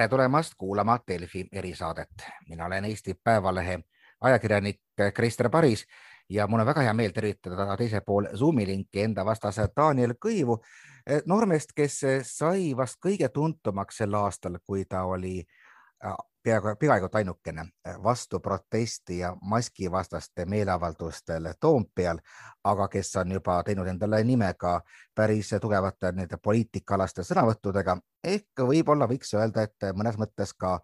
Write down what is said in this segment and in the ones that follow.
tere tulemast kuulama Delfi erisaadet. mina olen Eesti Päevalehe ajakirjanik Krister Paris ja mul on väga hea meel tervitada teisel pool Zoomi linki enda vastase Daniel Kõivu, noormeest, kes sai vast kõige tuntumaks sel aastal, kui ta oli peaaegu, peaaegu ainukene vastu protesti ja maskivastaste meeleavaldustel Toompeal, aga kes on juba teinud endale nime ka päris tugevate nende poliitikaalaste sõnavõttudega. ehk võib-olla võiks öelda, et mõnes mõttes ka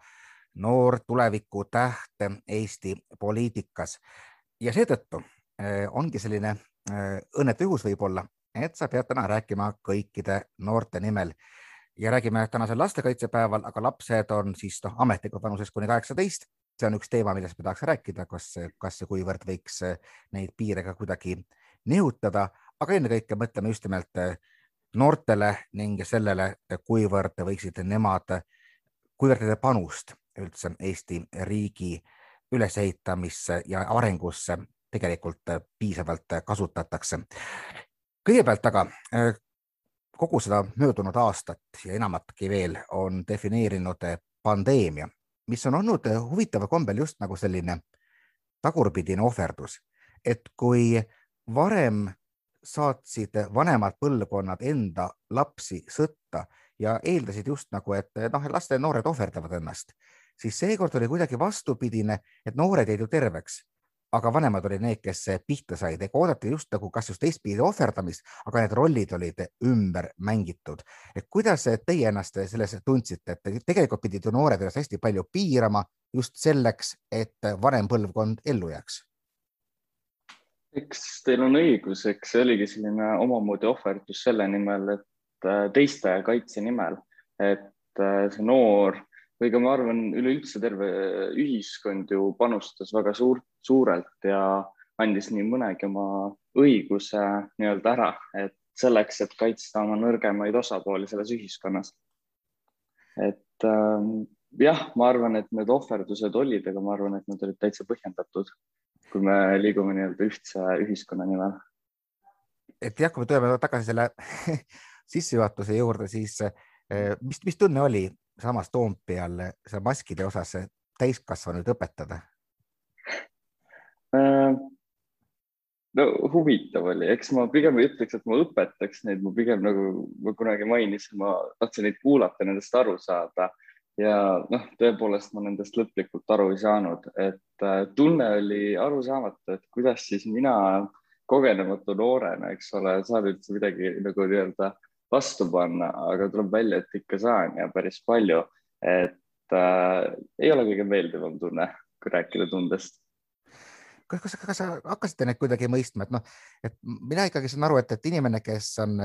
noor tuleviku täht Eesti poliitikas ja seetõttu eh, ongi selline eh, õnnetu juhus võib-olla, et sa pead täna rääkima kõikide noorte nimel ja räägime tänasel lastekaitsepäeval, aga lapsed on siis noh, ametlikult vanuses kuni kaheksateist. see on üks teema, millest me tahaks rääkida, kas, kas ja kuivõrd võiks neid piire ka kuidagi nihutada, aga ennekõike mõtleme just nimelt noortele ning sellele, kuivõrd võiksid nemad, kuivõrd nende panust üldse Eesti riigi ülesehitamisse ja arengusse tegelikult piisavalt kasutatakse. kõigepealt aga kogu seda möödunud aastat ja enamatki veel on defineerinud pandeemia, mis on olnud huvitaval kombel just nagu selline tagurpidine ohverdus, et kui varem saatsid vanemad põlvkonnad enda lapsi sõtta ja eeldasid just nagu, et noh, laste noored ohverdavad ennast, siis seekord oli kuidagi vastupidine, et noored jäid ju terveks aga vanemad olid need, kes pihta said, ega oodati just nagu kas just teistpidi ohverdamist, aga need rollid olid ümber mängitud. et kuidas teie ennast selles tundsite, et tegelikult pidid ju noored ennast hästi palju piirama just selleks, et vanem põlvkond ellu jääks? eks teil on õigus, eks see oligi selline omamoodi ohverdus selle nimel, et äh, teiste kaitse nimel, et äh, see noor või ka ma arvan, üleüldse terve ühiskond ju panustas väga suurt, suurelt ja andis nii mõnegi oma õiguse nii-öelda ära, et selleks, et kaitsta oma nõrgemaid osapooli selles ühiskonnas. et äh, jah, ma arvan, et need ohverdused olid, aga ma arvan, et nad olid täitsa põhjendatud, kui me liigume nii-öelda ühtse ühiskonna nimel. et jah, kui me tuleme tagasi selle sissejuhatuse juurde, siis äh, mis, mis tunne oli samas Toompeal seal maskide osas täiskasvanuid õpetada? Äh, no huvitav oli, eks ma pigem ei ütleks, et ma õpetaks neid, ma pigem nagu ma kunagi mainisin, ma tahtsin neid kuulata, nendest aru saada ja noh, tõepoolest ma nendest lõplikult aru ei saanud, et äh, tunne oli arusaamatu, et kuidas siis mina kogenematu noorena, eks ole, saan üldse midagi nagu nii-öelda vastu panna, aga tuleb välja, et ikka saan ja päris palju. et äh, ei ole kõige meeldivam tunne, kui rääkida tundest kas, kas, kas sa hakkasid neid kuidagi mõistma, et noh, et mina ikkagi saan aru, et, et inimene, kes on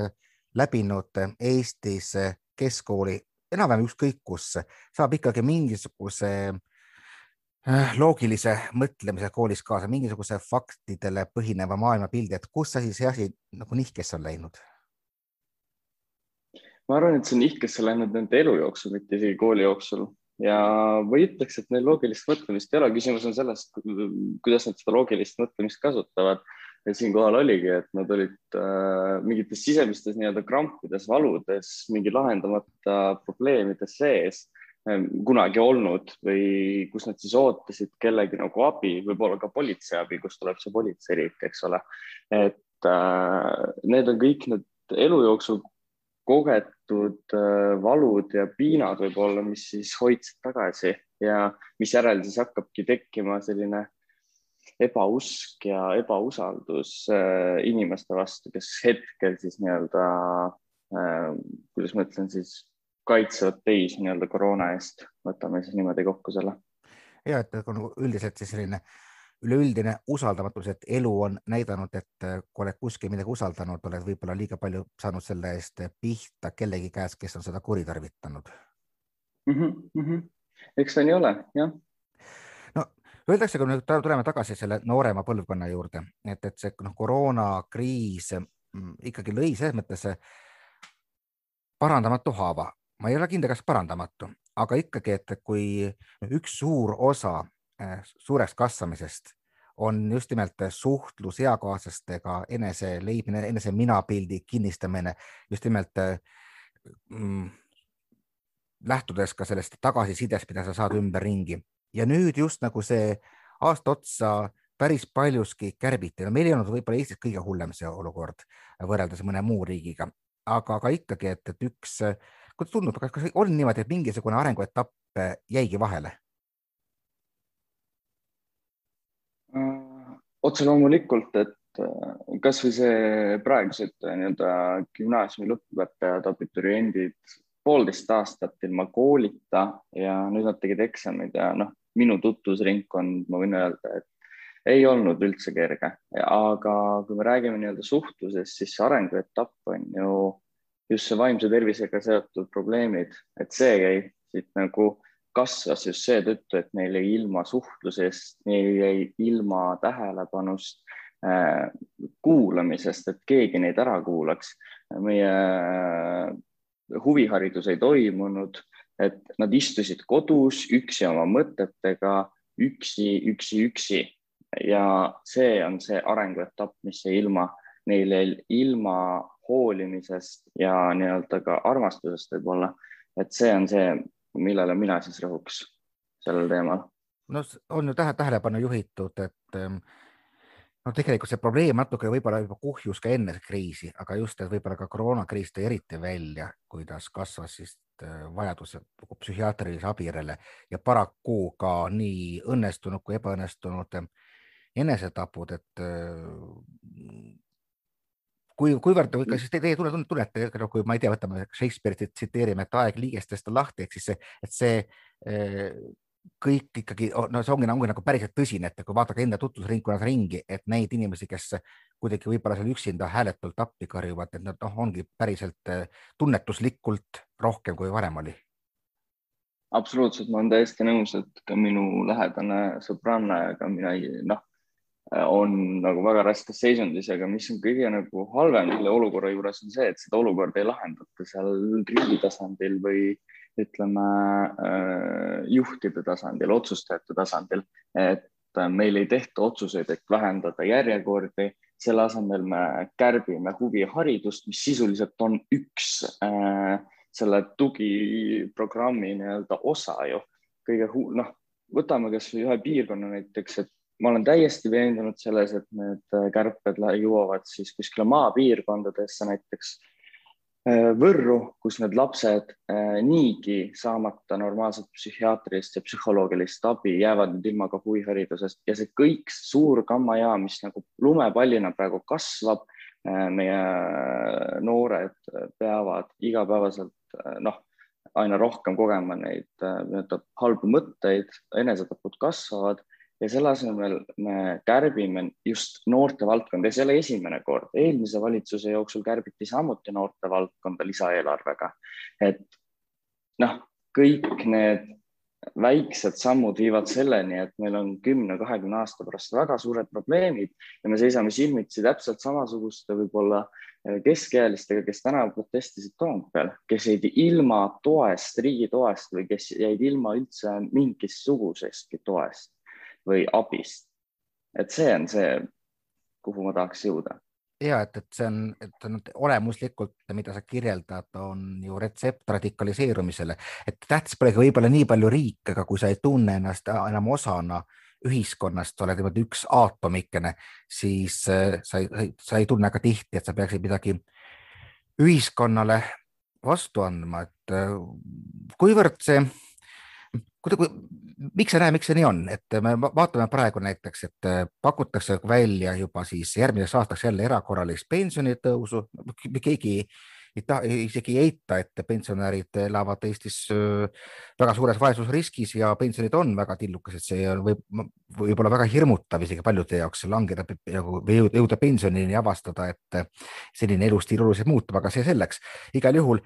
läbinud Eestis keskkooli enam-vähem ükskõik kus, saab ikkagi mingisuguse äh, loogilise mõtlemise koolis kaasa, mingisuguse faktidele põhineva maailmapildi, et kus asi, see asi nagu nihkesse on läinud ma arvan, et see on ihkesse läinud nende elu jooksul, mitte isegi kooli jooksul ja ma ei ütleks, et neil loogilist mõtlemist ei ole, küsimus on selles, kuidas nad seda loogilist mõtlemist kasutavad. ja siinkohal oligi, et nad olid äh, mingites sisemistes nii-öelda krampides, valudes, mingi lahendamata probleemides sees äh, kunagi olnud või kus nad siis ootasid kellegi nagu abi, võib-olla ka politsei abi, kust tuleb see politseiriik, eks ole. et äh, need on kõik need elu jooksul kogetud äh, valud ja piinad võib-olla, mis siis hoidsid tagasi ja misjärel siis hakkabki tekkima selline ebausk ja ebausaldus äh, inimeste vastu, kes hetkel siis nii-öelda, äh, kuidas ma ütlen siis, kaitsevad teisi nii-öelda koroona eest, võtame siis niimoodi kokku selle. ja et nagu üldiselt siis selline äh, üleüldine usaldamatus, et elu on näidanud, et äh, kui oled kuskil midagi usaldanud, oled võib-olla liiga palju saanud selle eest pihta kellegi käest, kes on seda kuritarvitanud mm. -hmm, mm -hmm. eks ta nii ole, jah. no öeldakse, kui nüüd tuleme tagasi selle noorema põlvkonna juurde, et, et see noh, koroonakriis mm, ikkagi lõi selles mõttes parandamatu haava, ma ei ole kindel, kas parandamatu, aga ikkagi, et kui üks suur osa Äh, suureks kasvamisest on just nimelt suhtlus eakaaslastega, enese leidmine, enese minapildi kinnistamine, just nimelt äh, mm, lähtudes ka sellest tagasisidest, mida sa saad ümberringi. Ja nüüd just nagu see aasta otsa päris paljuski kärbiti, no meil ei olnud võib-olla Eestis kõige hullem see olukord võrreldes mõne muu riigiga, aga, aga ikkagi, et, et üks, kuidas tundub, kas on niimoodi, et mingisugune arenguetapp jäigi vahele? Otse loomulikult, et äh, kasvõi see praegused äh, nii-öelda gümnaasiumi lõppõpetajad, abituriendid, poolteist aastat ilma koolita ja nüüd nad tegid eksamid ja noh, minu tutvusringkond, ma võin öelda, et ei olnud üldse kerge, aga kui me räägime nii-öelda suhtlusest, siis arenguetapp on ju just see vaimse tervisega seotud probleemid, et see jäi siit nagu kasvas just seetõttu, et neil jäi ilma suhtlusest, neil jäi ilma tähelepanust äh, kuulamisest, et keegi neid ära kuulaks. meie huviharidus ei toimunud, et nad istusid kodus üksi oma mõtetega, üksi, üksi, üksi ja see on see arenguetapp, mis jäi ilma, neil jäi ilma hoolimisest ja nii-öelda ka armastusest võib-olla, et see on see, millele mina siis rõhuks sellel teemal. no on ju tähe, tähelepanu juhitud, et ähm, no tegelikult see probleem natuke võib-olla juba kuhjus ka enne kriisi, aga just, et võib-olla ka koroonakriis tõi eriti välja, kuidas kasvas siis äh, vajadus psühhiaatrilise abi järele ja paraku ka nii õnnestunud kui ebaõnnestunud enesetapud, et kui, kuivõrd või kas siis teie tunne, tunne, tunnete, kui ma ei tea, võtame Shakespeare'i tsiteerime, et aeg liigestest on lahti, ehk siis see, et see äh, kõik ikkagi, no see ongi, ongi nagu päriselt tõsine, et kui vaadata enda tutvusringkonnas ringi, et neid inimesi, kes kuidagi võib-olla seal üksinda hääletult appi karjuvad, et nad noh, ongi päriselt äh, tunnetuslikult rohkem kui varem oli. absoluutselt, ma olen täiesti nõus, et ka minu lähedane sõbranna ja ka mina, noh, on nagu väga raskes seisundis, aga mis on kõige nagu halvem selle olukorra juures on see, et seda olukorda ei lahendata seal riigi tasandil või ütleme äh, juhtide tasandil, otsustajate tasandil, et meil ei tehta otsuseid, et vähendada järjekordi, selle asemel me kärbime huviharidust, mis sisuliselt on üks äh, selle tugiprogrammi nii-öelda osa ju. kõige noh, võtame kasvõi ühe piirkonna näiteks, et ma olen täiesti veendunud selles, et need kärped jõuavad siis kuskile maapiirkondadesse, näiteks Äh, Võrru, kus need lapsed äh, niigi saamata normaalset psühhiaatrilist ja psühholoogilist abi, jäävad nüüd ilma ka huviharidusest. Ja see kõik suur gammajaam, mis nagu lumepallina praegu kasvab, äh, meie noored peavad igapäevaselt noh, aina rohkem kogema neid nii-öelda halbu mõtteid, enesetapud kasvavad ja selle asemel me kärbime just noorte valdkonda. Ja see ei ole esimene kord, eelmise valitsuse jooksul kärbiti samuti noorte valdkonda lisaeelarvega. et noh, kõik need väiksed sammud viivad selleni, et meil on kümne, kahekümne aasta pärast väga suured probleemid ja me seisame silmitsi täpselt samasuguste võib-olla keskealistega, kes täna protestisid Toompeal, kes jäid ilma toest, riigi toest või kes jäid ilma üldse mingisugusestki toest või abist. et see on see, kuhu ma tahaks jõuda. ja et, et see on, et on olemuslikult, mida sa kirjeldad, on ju retsept radikaliseerumisele, et tähtis polegi võib-olla nii palju riik, aga kui sa ei tunne ennast enam osana ühiskonnast, sa oled niimoodi üks aatomikene, siis äh, sa ei, sa ei tunne ka tihti, et sa peaksid midagi ühiskonnale vastu andma, et äh, kuivõrd see kuidagi, miks sa näed, miks see nii on, et me vaatame praegu näiteks, et äh, pakutakse välja juba siis järgmiseks aastaks jälle erakorralist pensionitõusu, keegi ei taha, isegi ei eita, et pensionärid elavad Eestis väga suures vaesusriskis ja pensionid on väga tillukesed, see on võib, võib-olla väga hirmutav isegi paljude jaoks langeda nagu või jõuda pensionini ja avastada, et selline elustiil oluliselt muutub, aga see selleks. igal juhul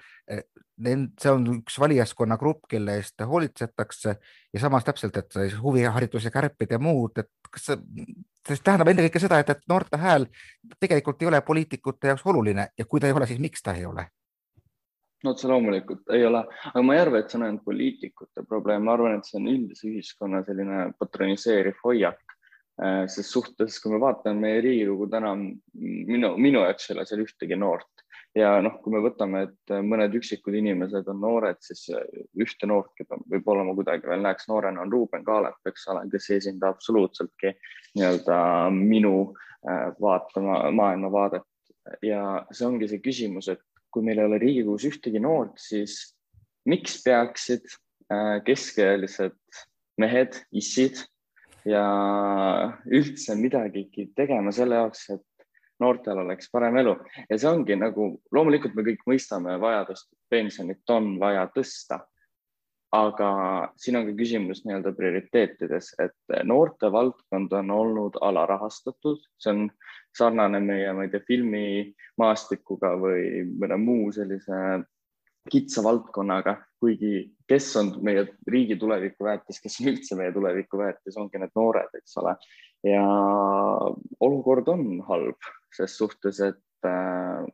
see on üks valijaskonna grupp, kelle eest hoolitsetakse ja samas täpselt, et huvihariduse kärped ja muud, et kas see, see tähendab ennekõike seda, et, et noorte hääl tegelikult ei ole poliitikute jaoks oluline ja kui ta ei ole, siis miks ta ei ole? no otse loomulikult ei ole, aga ma ei arva, et see on ainult poliitikute probleem, ma arvan, et see on üldise ühiskonna selline patroniseeriv hoiak äh, ses suhtes, kui me vaatame meie Riigikogu täna, minu, minu jaoks ei ole seal ühtegi noort ja noh, kui me võtame, et mõned üksikud inimesed on noored, siis ühte noort, keda võib-olla ma kuidagi veel näeks noorena, on Ruuben Kaalep, eks ole, kes ei esinda absoluutseltki nii-öelda minu äh, vaatama maailmavaadet. Ja see ongi see küsimus, et kui meil ei ole Riigikogus ühtegi noort, siis miks peaksid äh, keskealised mehed, issid ja üldse midagigi tegema selle jaoks, et noortel oleks parem elu ja see ongi nagu, loomulikult me kõik mõistame vajadust, pensionit on vaja tõsta. aga siin on ka küsimus nii-öelda prioriteetides, et noorte valdkond on olnud alarahastatud, see on sarnane meie, ma ei tea, filmimaastikuga või mõne muu sellise kitsa valdkonnaga, kuigi kes on meie riigi tuleviku väärtus, kes on üldse meie tuleviku väärtus, ongi need noored, eks ole. Ja olukord on halb ses suhtes, et äh,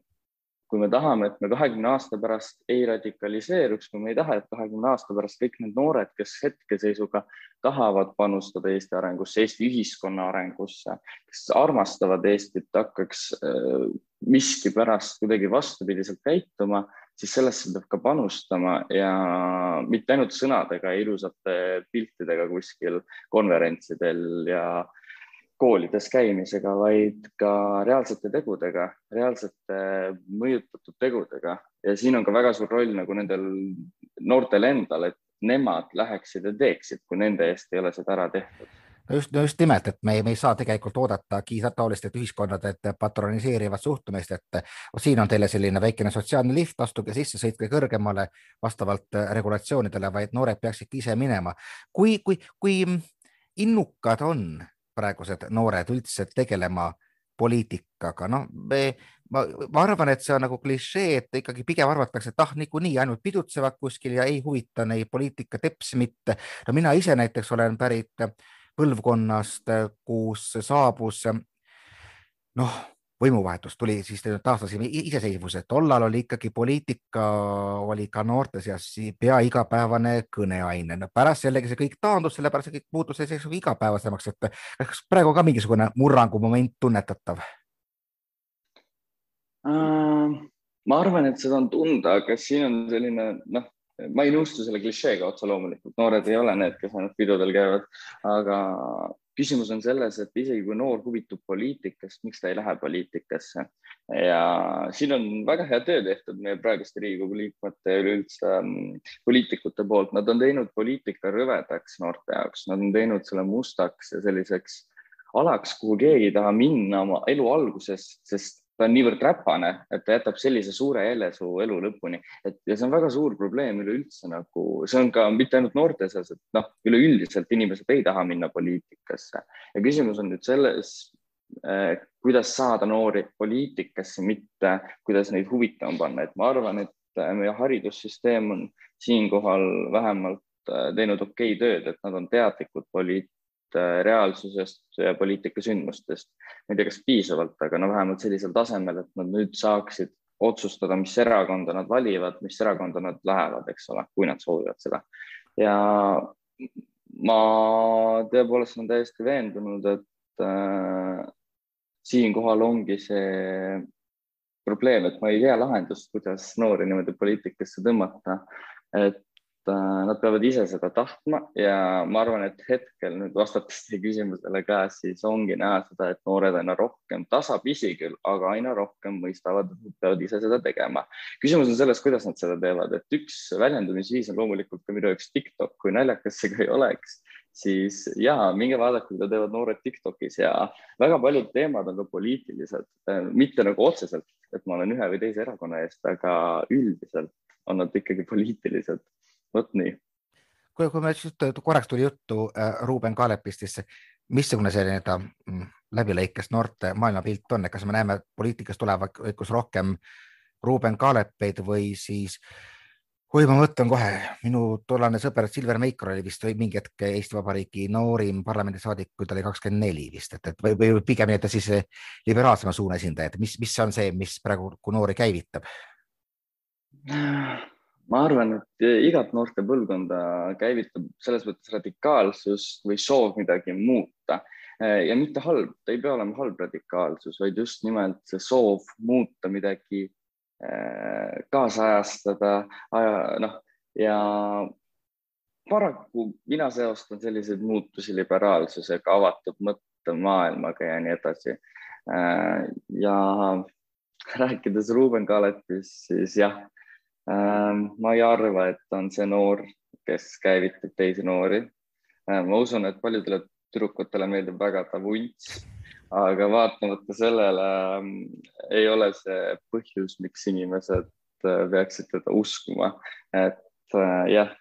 kui me tahame, et me kahekümne aasta pärast ei radikaliseeruks, kui me ei taha, et kahekümne aasta pärast kõik need noored, kes hetkeseisuga tahavad panustada Eesti arengusse, Eesti ühiskonna arengusse, kes armastavad Eestit, hakkaks äh, miskipärast kuidagi vastupidiselt käituma, siis sellesse peab ka panustama ja mitte ainult sõnadega ilusate piltidega kuskil konverentsidel ja äh, koolides käimisega, vaid ka reaalsete tegudega, reaalsete mõjutatud tegudega ja siin on ka väga suur roll nagu nendel noortel endal, et nemad läheksid ja teeksid, kui nende eest ei ole seda ära tehtud no just, no just nimelt, et me, me ei saa tegelikult oodata taolistelt ühiskondadelt patroniseerivat suhtumist, et siin on teile selline väikene sotsiaalne lift, astuge sisse, sõitke kõrgemale vastavalt regulatsioonidele, vaid noored peaksidki ise minema. kui, kui, kui innukad on praegused noored üldse tegelema poliitikaga, noh, me, ma, ma arvan, et see on nagu klišee, et ikkagi pigem arvatakse, et ah, niikuinii ainult pidutsevad kuskil ja ei huvita neid poliitika teps mitte. no mina ise näiteks olen pärit põlvkonnast, kus saabus noh, võimuvahetus tuli, siis taastasime iseseisvuse, tollal oli ikkagi poliitika oli ka noorte seas pea igapäevane kõneaine no,. pärast jällegi see kõik taandus, sellepärast kõik muutus selliseks igapäevasemaks, et kas praegu ka mingisugune murrangumoment tunnetatav uh,? ma arvan, et seda on tunda, aga siin on selline noh, ma ei nõustu selle klišeega otse loomulikult, noored ei ole need, kes ainult pidudel käivad, aga küsimus on selles, et isegi kui noor huvitub poliitikast, miks ta ei lähe poliitikasse? Ja siin on väga hea töö tehtud meie praeguste Riigikogu liikmete ja üleüldse um, poliitikute poolt, nad on teinud poliitika rõvedaks noorte jaoks, nad on teinud selle mustaks ja selliseks alaks, kuhu keegi ei taha minna oma elu alguses, sest ta on niivõrd räpane, et ta jätab sellise suure jälje su elu lõpuni, et ja see on väga suur probleem üleüldse nagu, see on ka mitte ainult noorte seas, et noh, üleüldiselt inimesed ei taha minna poliitikasse. Ja küsimus on nüüd selles eh,, kuidas saada noori poliitikasse, mitte kuidas neid huvitama panna, et ma arvan, et eh, meie haridussüsteem on siinkohal vähemalt eh, teinud okei okay tööd, et nad on teadlikud poliit-, reaalsusest ja poliitikasündmustest. ma ei tea, kas piisavalt, aga no vähemalt sellisel tasemel, et nad nüüd saaksid otsustada, mis erakonda nad valivad, mis erakonda nad lähevad, eks ole, kui nad soovivad seda. ja ma tõepoolest olen täiesti veendunud, et äh, siinkohal ongi see probleem, et ma ei tea lahendust, kuidas noori niimoodi poliitikasse tõmmata. et Äh, nad peavad ise seda tahtma ja ma arvan, et hetkel nüüd vastates teie küsimusele ka, siis ongi näha seda, et noored aina rohkem, tasapisi küll, aga aina rohkem mõistavad, et nad peavad ise seda tegema. küsimus on selles, kuidas nad seda teevad, et üks väljendumisviis on loomulikult ka minu jaoks TikTok, kui naljakas see ka ei oleks, siis ja minge vaadake, mida teevad noored TikTokis ja väga paljud teemad on ka poliitilised, äh, mitte nagu otseselt, et ma olen ühe või teise erakonna eest, aga üldiselt on nad ikkagi poliitilised vot nii. kui, kui me just korraks tuli juttu äh, Ruuben Kaalepist, siis missugune see nii-öelda mm, läbilõikes noorte maailmapilt on, et kas me näeme poliitikast tulevikus rohkem Ruuben Kaalepeid või siis oi, ma mõtlen kohe, minu tollane sõber Silver Meikor oli vist mingi hetk Eesti Vabariigi noorim parlamendisaadik, kui ta oli kakskümmend neli vist, et, et või, või pigem nii-öelda siis liberaalsema suuna esindaja, et mis, mis on see, mis praegu noori käivitab? Ma arvan, et igat noorte põlvkonda käivitab selles mõttes radikaalsus või soov midagi muuta ja mitte halb, ta ei pea olema halb radikaalsus, vaid just nimelt see soov muuta midagi kaasajastada, noh ja paraku mina seostan selliseid muutusi liberaalsusega, avatud mõttemaailmaga ja nii edasi. ja rääkides Ruuben Kaalepist, siis jah, ma ei arva, et on see noor, kes käivitab teisi noori. ma usun, et paljudele tüdrukutele meeldib väga ta vunts, aga vaatamata sellele ei ole see põhjus, miks inimesed peaksid teda uskuma, et jah.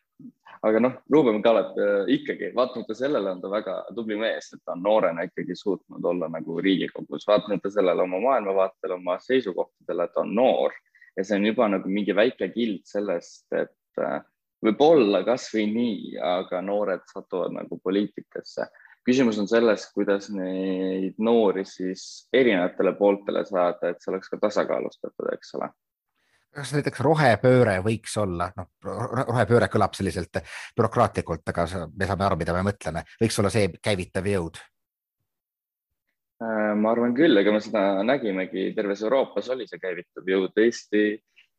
Aga noh, Ruuben Kaalep äh, ikkagi, vaatamata sellele on ta väga tubli mees, et ta on noorena ikkagi suutnud olla nagu Riigikogus, vaatamata sellele oma maailmavaatele, oma seisukohtadele, ta on noor ja see on juba nagu mingi väike kild sellest, et äh, võib-olla kasvõi nii, aga noored satuvad nagu poliitikasse. küsimus on selles, kuidas neid noori siis erinevatele pooltele saada, et see oleks ka tasakaalustatud, eks ole kas näiteks rohepööre võiks olla, noh, rohepööre kõlab selliselt bürokraatlikult, aga me saame aru, mida me mõtleme, võiks olla see käivitav jõud? Äh, ma arvan küll, ega me seda nägimegi, terves Euroopas oli see käivitav jõud, Eesti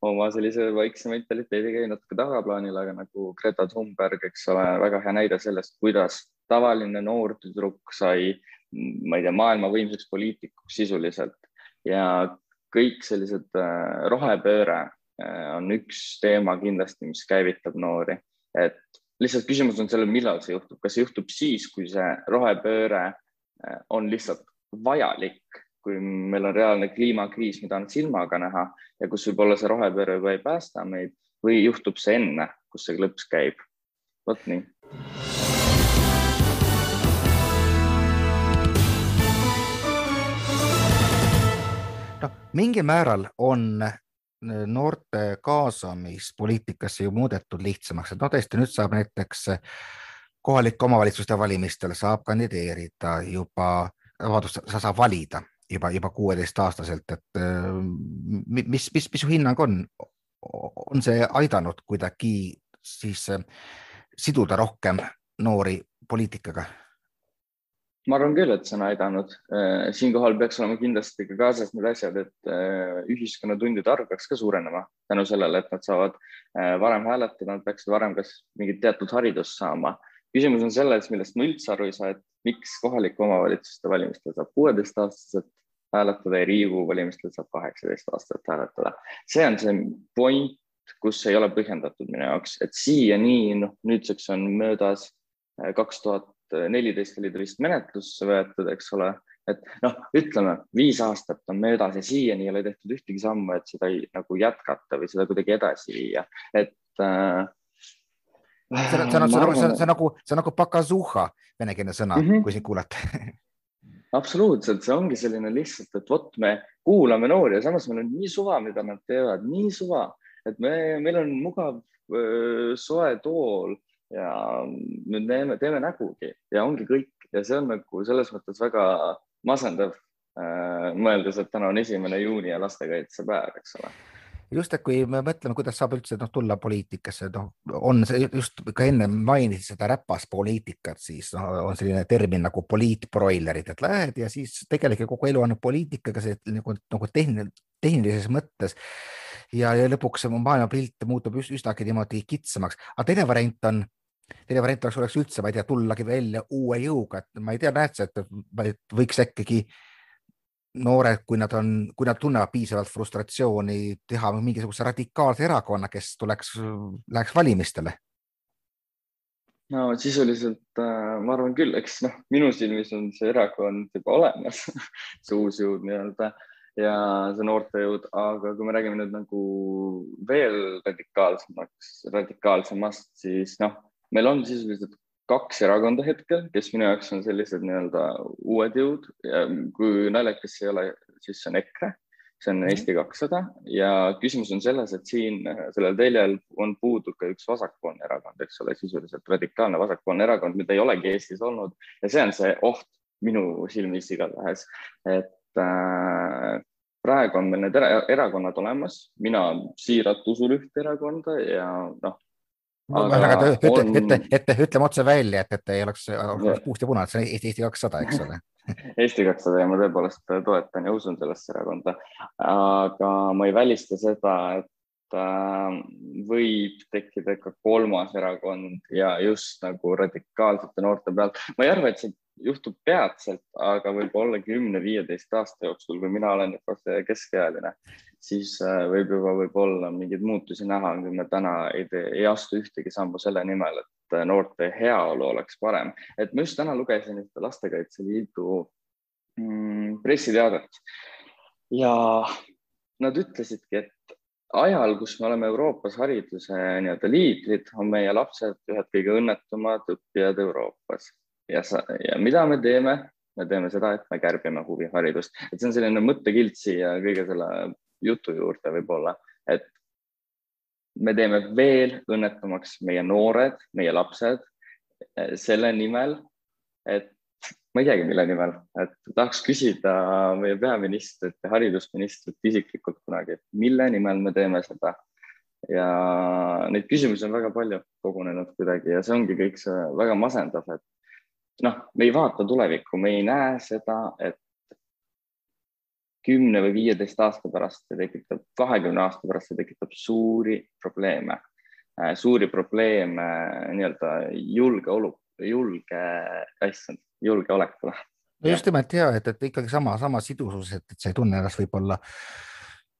oma sellise vaikse mentaliteediga jäi natuke tagaplaanile, aga nagu Greta Thunberg, eks ole, väga hea näide sellest, kuidas tavaline noor tüdruk sai, ma ei tea, maailma võimsaks poliitikuks sisuliselt. Ja kõik sellised äh, rohepööre äh, on üks teema kindlasti, mis käivitab noori, et lihtsalt küsimus on sellel, millal see juhtub, kas see juhtub siis, kui see rohepööre on lihtsalt vajalik, kui meil on reaalne kliimakriis, mida on silmaga näha ja kus võib-olla see rohepööre juba ei päästa meid või juhtub see enne, kus see klõps käib. vot nii. noh, mingil määral on äh, noorte kaasamist poliitikasse ju muudetud lihtsamaks, et no tõesti, nüüd saab näiteks äh, kohalike omavalitsuste valimistel saab kandideerida juba, vabandust, sa saad valida juba, juba kuueteistaastaselt, et äh, mis, mis, mis su hinnang on? on see aidanud kuidagi siis siduda rohkem noori poliitikaga? ma arvan küll, et see on aidanud. Äh, siinkohal peaks olema kindlasti ka kaasas need asjad, et äh, ühiskonnatundide arv peaks ka suurenema tänu sellele, et nad saavad äh, varem hääletada, nad peaksid varem kas mingit teatud haridust saama. Küsimus on selles, millest ma üldse aru ei saa, et miks kohalike omavalitsuste valimistel saab kuueteistaastaselt hääletada ja Riigikogu valimistel saab kaheksateist aastat hääletada. see on see point, kus ei ole põhjendatud minu jaoks, et siiani, noh, nüüdseks on möödas kaks tuhat neliteist oli ta vist menetlusse võetud, eks ole, et noh, ütleme viis aastat on möödas ja siiani ei ole tehtud ühtegi sammu, et seda ei, nagu jätkata või seda kuidagi edasi viia, et äh,. See on, see on, see on, see on, see on nagu, see on nagu pakazuha, venekeelne sõna mm, -hmm. kui sind kuulata. Absoluutselt, see ongi selline lihtsalt, et vot me kuulame noori ja samas meil on nii suva, mida nad teevad, nii suva, et me, meil on mugav soe tool ja nüüd teeme, teeme nägugi ja ongi kõik. Ja see on nagu selles mõttes väga masendav mõeldes, et täna on esimene juuni ja lastekaitsepäev, eks ole just, et kui me mõtleme, kuidas saab üldse noh, tulla poliitikasse, noh, on see just ka enne mainisid seda räpaspoliitikat, siis noh, on selline termin nagu poliitbroilerid, et lähed ja siis tegelikult kogu elu on poliitikaga see nagu, nagu tehniline, tehnilises mõttes. Ja, ja lõpuks maailmapilt muutub üsnagi niimoodi kitsamaks, aga teine variant on teine variant oleks, oleks üldse, ma ei tea, tullagi välja uue jõuga, et ma ei tea, näed sa, et võiks ikkagi noored, kui nad on, kui nad tunnevad piisavalt frustratsiooni, teha mingisuguse radikaalse erakonna, kes tuleks, läheks valimistele? no sisuliselt äh, ma arvan küll, eks noh, minu silmis on see erakond juba olemas see uus jõud nii-öelda ja see noortejõud, aga kui me räägime nüüd nagu veel radikaalsemaks, radikaalsemast, siis noh meil on sisuliselt kaks erakonda hetkel, kes minu jaoks on sellised nii-öelda uued jõud. Ja kui naljakas see ei ole, siis see on EKRE, see on mhm. Eesti kakssada. Ja küsimus on selles, et siin sellel teljel on puudu ka üks vasakpoolne erakond, eks ole, sisuliselt radikaalne vasakpoolne erakond, mida ei olegi Eestis olnud. Ja see on see oht minu silmis igatahes, et äh, praegu on meil need erakonnad olemas, mina siiralt usun ühte erakonda ja noh, ütle, on... ütle, ütle, ütleme otse välja, et, et ei oleks puust ja punast, see on Eesti, Eesti kakssada, eks ole Eesti kakssada ja ma tõepoolest toetan ja usun sellesse erakonda. aga ma ei välista seda, et äh, võib tekkida ka kolmas erakond ja just nagu radikaalsete noorte pealt. ma ei arva, et see juhtub peatselt, aga võib-olla kümne-viieteist aasta jooksul, kui mina olen juba keskealine, siis äh, võib juba võib-olla mingeid muutusi näha, kui me täna ei tee, ei astu ühtegi sammu selle nimel, et äh, noorte heaolu oleks parem. et ma just täna lugesin ühte Lastekaitse Liidu mm, pressiteadet ja nad ütlesidki, et ajal, kus me oleme Euroopas hariduse nii-öelda liidrid, on meie lapsed ühed kõige õnnetumad õppijad Euroopas ja, ja mida me teeme? me teeme seda, et me kärbime huviharidust, et see on selline mõttekild siia kõige selle jutu juurde võib-olla, et me teeme veel õnnetumaks meie noored, meie lapsed eh, selle nimel, et ma ei teagi, mille nimel, et tahaks küsida meie peaministrit ja haridusministrit isiklikult kunagi, et mille nimel me teeme seda. ja neid küsimusi on väga palju kogunenud kuidagi ja see ongi kõik see väga masendav, et noh, me ei vaata tulevikku, me ei näe seda, et kümne või viieteist aasta pärast see tekitab, kahekümne aasta pärast see tekitab suuri probleeme, äh, suuri probleeme nii-öelda julgeolu, julge, issand, julgeolekule. no just nimelt ja et, et ikkagi sama, sama sidusus, et, et sa ei tunne ennast võib-olla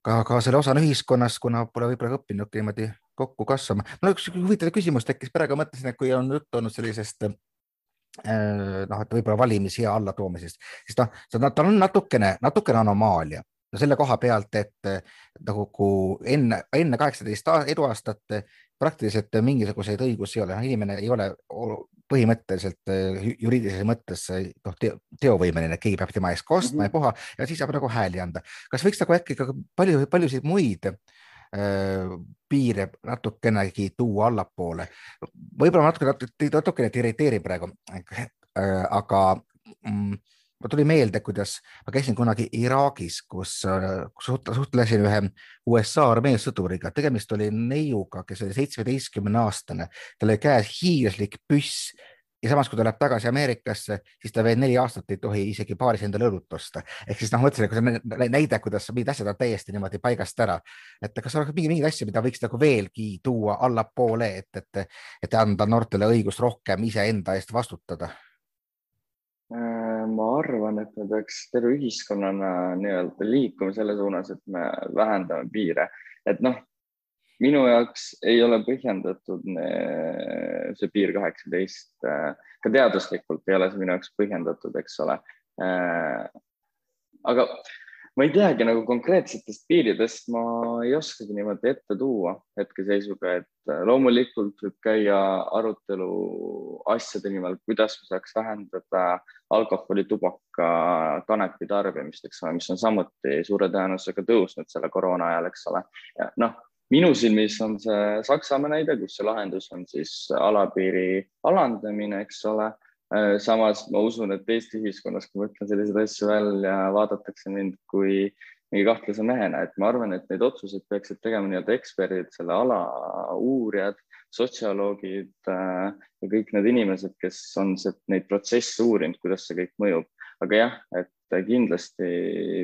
ka, ka selle osana ühiskonnas, kuna pole võib-olla õppinudki niimoodi kokku kasvama. mul üks huvitav küsimus tekkis praegu, mõtlesin, et kui on juttu olnud sellisest Äh, noh, et võib-olla valimisea allatoomisest, siis noh, ta on natukene, natukene anomaalia no selle koha pealt, et nagu enne, enne kaheksateist eluaastat praktiliselt mingisuguseid õigusi ei ole, noh inimene ei ole põhimõtteliselt äh, juriidilises mõttes noh, teovõimeline, keegi peab tema eest kostma mm -hmm. ja puha ja siis saab nagu hääli anda. kas võiks nagu äkki ka palju, paljusid muid äh, Äh, piire natukenegi tuua allapoole. võib-olla natuke, natuke, natukene irriteerib praegu, äh, aga mm, mul tuli meelde, kuidas ma käisin kunagi Iraagis, kus, äh, kus suhtlesin ühe USA armee sõduriga, tegemist oli neiuga, kes oli seitsmeteistkümne aastane, tal oli käes hiiglaslik püss ja samas, kui ta läheb tagasi Ameerikasse, siis ta veel neli aastat ei tohi isegi baaris endale õlut osta. ehk siis noh, mõtlesin, kui see näide, kuidas mingid asjad on täiesti niimoodi paigast ära, et kas oleks mingi, mingeid asju, mida võiks nagu veelgi tuua allapoole, et, et, et anda noortele õigust rohkem iseenda eest vastutada? Äh, ma arvan, et me peaks terve ühiskonnana nii-öelda liikuma selle suunas, et me vähendame piire, et noh, minu jaoks ei ole põhjendatud äh, see piir kaheksateist, äh, ka teaduslikult ei ole see minu jaoks põhjendatud, eks ole. Äh, aga ma ei teagi nagu konkreetsetest piiridest, ma ei oskagi niimoodi ette tuua hetkeseisuga, et loomulikult võib käia arutelu asjade nimel, kuidas me saaks vähendada alkoholi, tubaka, kanepi tarbimist, eks ole, mis on samuti suure tõenäosusega tõusnud selle koroona ajal, eks ole. noh, minu silmis on see Saksamaa näide, kus see lahendus on siis alapiiri alandamine, eks ole. Äh, samas ma usun, et Eesti ühiskonnas, kui ma ütlen selliseid asju välja, vaadatakse mind kui mingi kahtlase mehena, et ma arvan, et neid otsuseid peaksid tegema nii-öelda eksperdid, selle ala uurijad, sotsioloogid äh, ja kõik need inimesed, kes on neid protsesse uurinud, kuidas see kõik mõjub. aga jah, et kindlasti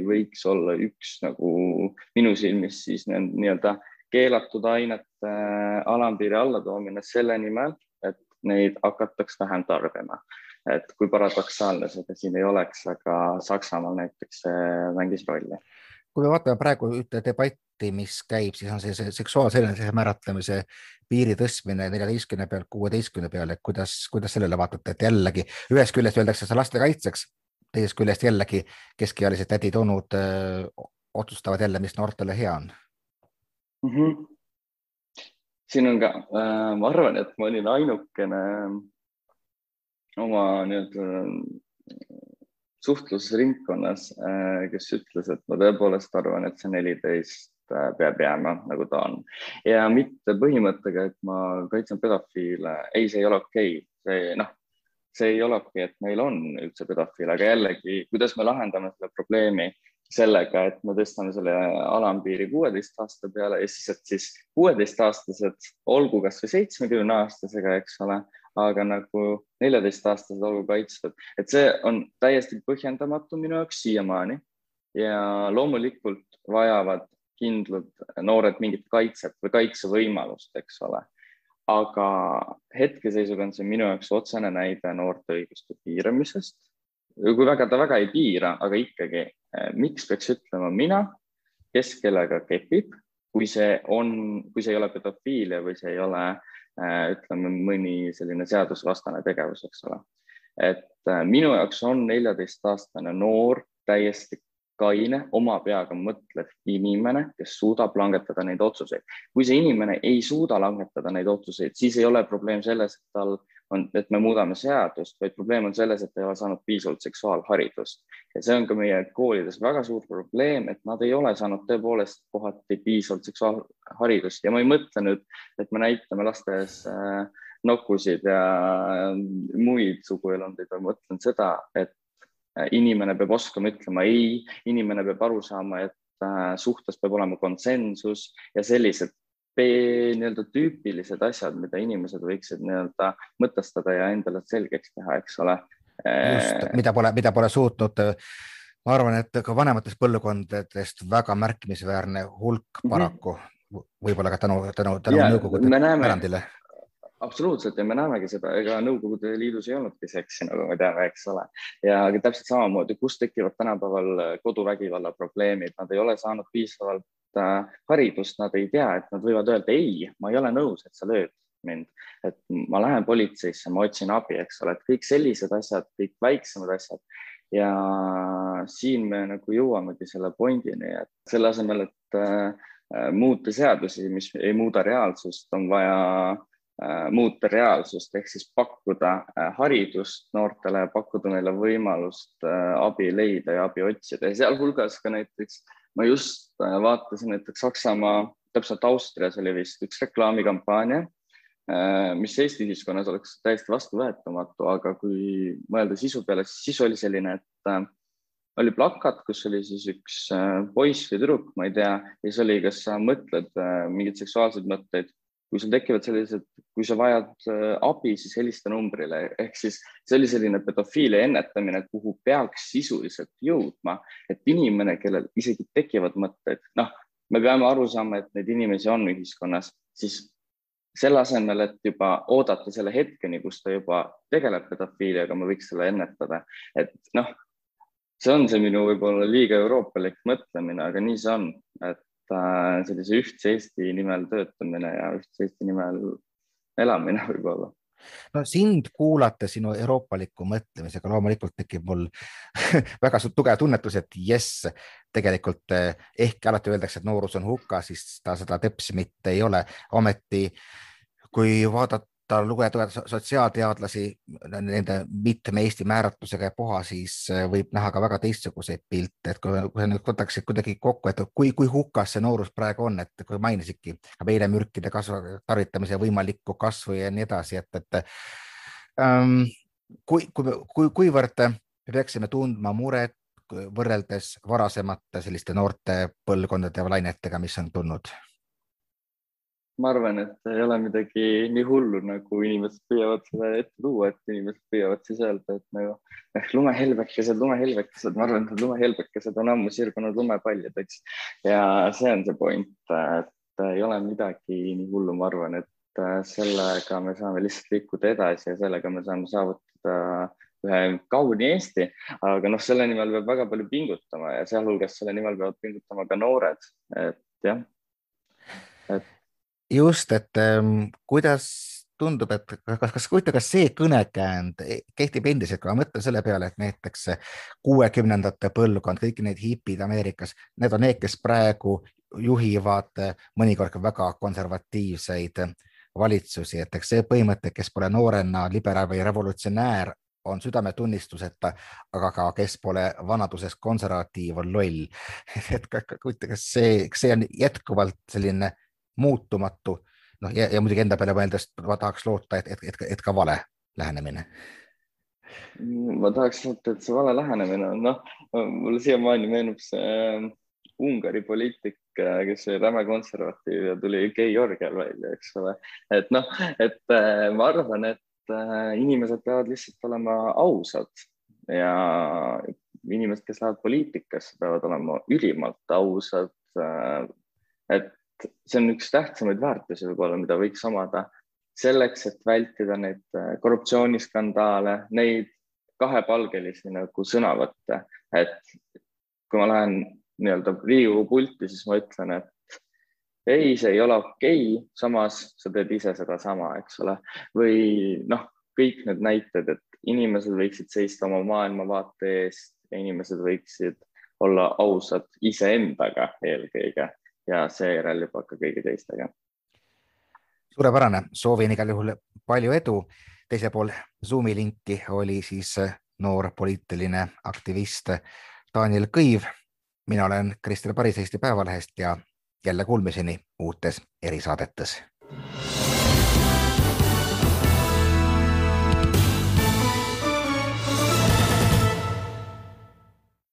võiks olla üks nagu minu silmis siis nii-öelda nii keelatud ainete alampiiri allatoomine selle nimel, et neid hakataks vähem tarbima. et kui paradoksaalne see siin ei oleks, aga Saksamaal näiteks mängis rolli. kui me vaatame praegu ühte debatti, mis käib, siis on see, see seksuaalse enesemääratlemise piiri tõstmine neljateistkümne pealt kuueteistkümne peale, et kuidas, kuidas sellele vaatate, et jällegi ühest küljest öeldakse see laste kaitseks, teisest küljest jällegi keskealised tädid-onud otsustavad jälle, mis noortele hea on mm. -hmm. siin on ka äh,, ma arvan, et ma olin ainukene oma nii-öelda suhtlusringkonnas äh,, kes ütles, et ma tõepoolest arvan, et see neliteist äh, peab jääma nagu ta on ja mitte põhimõttega, et ma kaitsen pedofiile. ei, see ei ole okei okay., see noh, see ei ole okei okay,, et meil on üldse pedofiil, aga jällegi, kuidas me lahendame selle probleemi sellega, et me tõstame selle alampiiri kuueteist aasta peale ja siis, et siis kuueteistaastased olgu kasvõi seitsmekümne aastasega, eks ole, aga nagu neljateistaastased olgu kaitstud, et see on täiesti põhjendamatu minu jaoks siiamaani. ja loomulikult vajavad kindlad noored mingit kaitset või kaitsevõimalust, eks ole. aga hetkeseisuga on see minu jaoks otsene näide noorte õiguste piiramisest kui väga ta väga ei piira, aga ikkagi, miks peaks ütlema mina, kes kellega kepib, kui see on, kui see ei ole pedofiilia või see ei ole, eh, ütleme, mõni selline seadusvastane tegevus, eks ole. et eh, minu jaoks on neljateistaastane noor täiesti kaine, oma peaga mõtlev inimene, kes suudab langetada neid otsuseid. kui see inimene ei suuda langetada neid otsuseid, siis ei ole probleem selles, et tal on, et me muudame seadust, vaid probleem on selles, et ei ole saanud piisavalt seksuaalharidust. ja see on ka meie koolides väga suur probleem, et nad ei ole saanud tõepoolest kohati piisavalt seksuaalharidust ja ma ei mõtle nüüd, et me näitame lasteaias äh, nokkusid ja muid suguelundeid, ma mõtlen seda, et äh, inimene peab oskama ütlema ei, inimene peab aru saama, et äh, suhtes peab olema konsensus ja sellised nii-öelda tüüpilised asjad, mida inimesed võiksid nii-öelda mõtestada ja endale selgeks teha, eks ole. just, mida pole, mida pole suutnud ma arvan, et ka vanematest põlvkondadest väga märkimisväärne hulk mhm. paraku mm -hmm. võib-olla ka tänu, tänu, tänu Nõukogude pärandile. absoluutselt ja me näemegi seda, ega Nõukogude Liidus ei olnudki seksi, nagu me teame, eks ole. ja täpselt samamoodi, kus tekivad tänapäeval koduvägivalla probleemid, nad ei ole saanud piisavalt Äh, haridust, nad ei tea, et nad võivad öelda ei, ma ei ole nõus, et sa lööd mind, et ma lähen politseisse, ma otsin abi, eks ole, et kõik sellised asjad, kõik väiksemad asjad. Ja siin me nagu jõuamegi selle pointini, et selle asemel, et äh, muuta seadusi, mis ei muuda reaalsust, on vaja äh, muuta reaalsust ehk siis pakkuda äh, haridust noortele, pakkuda neile võimalust äh, abi leida ja abi otsida. Ja sealhulgas ka näiteks ma just äh, vaatasin näiteks Saksamaa, täpselt Austrias oli vist üks reklaamikampaania, äh, mis Eesti ühiskonnas oleks täiesti vastuvõetamatu, aga kui mõelda sisu peale, siis sisu oli selline, et äh, oli plakat, kus oli siis üks poiss või tüdruk, ma ei tea, ja siis oli, kas sa mõtled mingeid seksuaalseid mõtteid kui sul tekivad sellised, kui sa vajad äh, abi, siis helista numbrile, ehk siis see oli selline pedofiilia ennetamine, kuhu peaks sisuliselt jõudma, et inimene, kellel isegi tekivad mõtted, noh, me peame aru saama, et neid inimesi on ühiskonnas, siis selle asemel, et juba oodata selle hetkeni, kus ta juba tegeleb pedofiiliaga, me võiks selle ennetada, et noh, see on see minu võib-olla liiga euroopalik mõtlemine, aga nii see on, et Äh, sellise ühtse Eesti nimel töötamine ja ühtse Eesti nimel elamine võib-olla no sind kuulata sinu euroopaliku mõtlemisega loomulikult tekib mul väga tugev tunnetus, et jess, tegelikult eh, ehkki alati öeldakse, et noorus on hukas, siis ta seda teps mitte ei ole. ometi kui vaadata ta lugeda sotsiaalteadlasi nende mitme Eesti määratlusega ja puha, siis äh, võib näha ka väga teistsuguseid pilte, et kui, kui sa nüüd võtaksid kuidagi kokku, et kui, kui hukas see noorus praegu on, et kui mainisidki ka veelemürkide kasvu, tarvitamise võimalikku kasvu ja nii edasi, et, et ähm, kui, kui, kui, kuivõrd me peaksime tundma muret võrreldes varasemate selliste noorte põlvkondade lainetega, mis on tulnud ma arvan, et ei ole midagi nii hullu, nagu inimesed püüavad seda ette tuua, et inimesed püüavad siis öelda, et nagu eh, lumehelbekesed, lumehelbekesed, ma arvan, et lumehelbekesed on ammu sirgunud lumepallideks ja see on see point, et ei ole midagi nii hullu, ma arvan, et sellega me saame lihtsalt liikuda edasi ja sellega me saame saavutada ühe kauni Eesti, aga noh, selle nimel peab väga palju pingutama ja sealhulgas selle nimel peavad pingutama ka noored, et jah, just, et ähm, kuidas tundub, et kas, kas, huvitav, kas see kõnekäänd kehtib endiselt, kui ma mõtlen selle peale, et näiteks kuuekümnendate põlvkond, kõik need hipid Ameerikas, need on need, kes praegu juhivad mõnikord ka väga konservatiivseid valitsusi, et eks see põhimõte, kes pole noorena liberaal või revolutsionäär, on südametunnistuseta, aga ka kes pole vanaduses konservatiiv, on loll. et kas see, kas see on jätkuvalt selline muutumatu. noh, ja, ja muidugi enda peale mõeldes ma tahaks loota, et, et, et, et ka vale lähenemine. ma tahaks mõelda, et see vale lähenemine on, noh, mulle siiamaani meenub see äh, Ungari poliitik, äh, kes oli räme konservatiiv ja tuli Georgial välja, eks ole. et noh, et äh, ma arvan, et inimesed peavad lihtsalt olema ausad ja inimesed, kes lähevad poliitikasse, peavad olema ülimalt ausad. et see on üks tähtsamaid väärtusi võib-olla, mida võiks omada selleks, et vältida neid korruptsiooniskandaale, neid kahepalgelisi nagu sõnavõtte, et kui ma lähen nii-öelda Riigikogu pulti, siis ma ütlen, et ei, see ei ole okei okay,, samas sa teed ise sedasama, eks ole, või noh, kõik need näited, et inimesed võiksid seista oma maailmavaate eest ja inimesed võiksid olla ausad iseendaga eelkõige ja seejärel juba ka kõigi teistega. suurepärane, soovin igal juhul palju edu teisel pool Zoomi linki oli siis äh, noor poliitiline aktivist Daniel Kõiv. mina olen Krister Paris Eesti Päevalehest ja jälle kuulmiseni uutes erisaadetes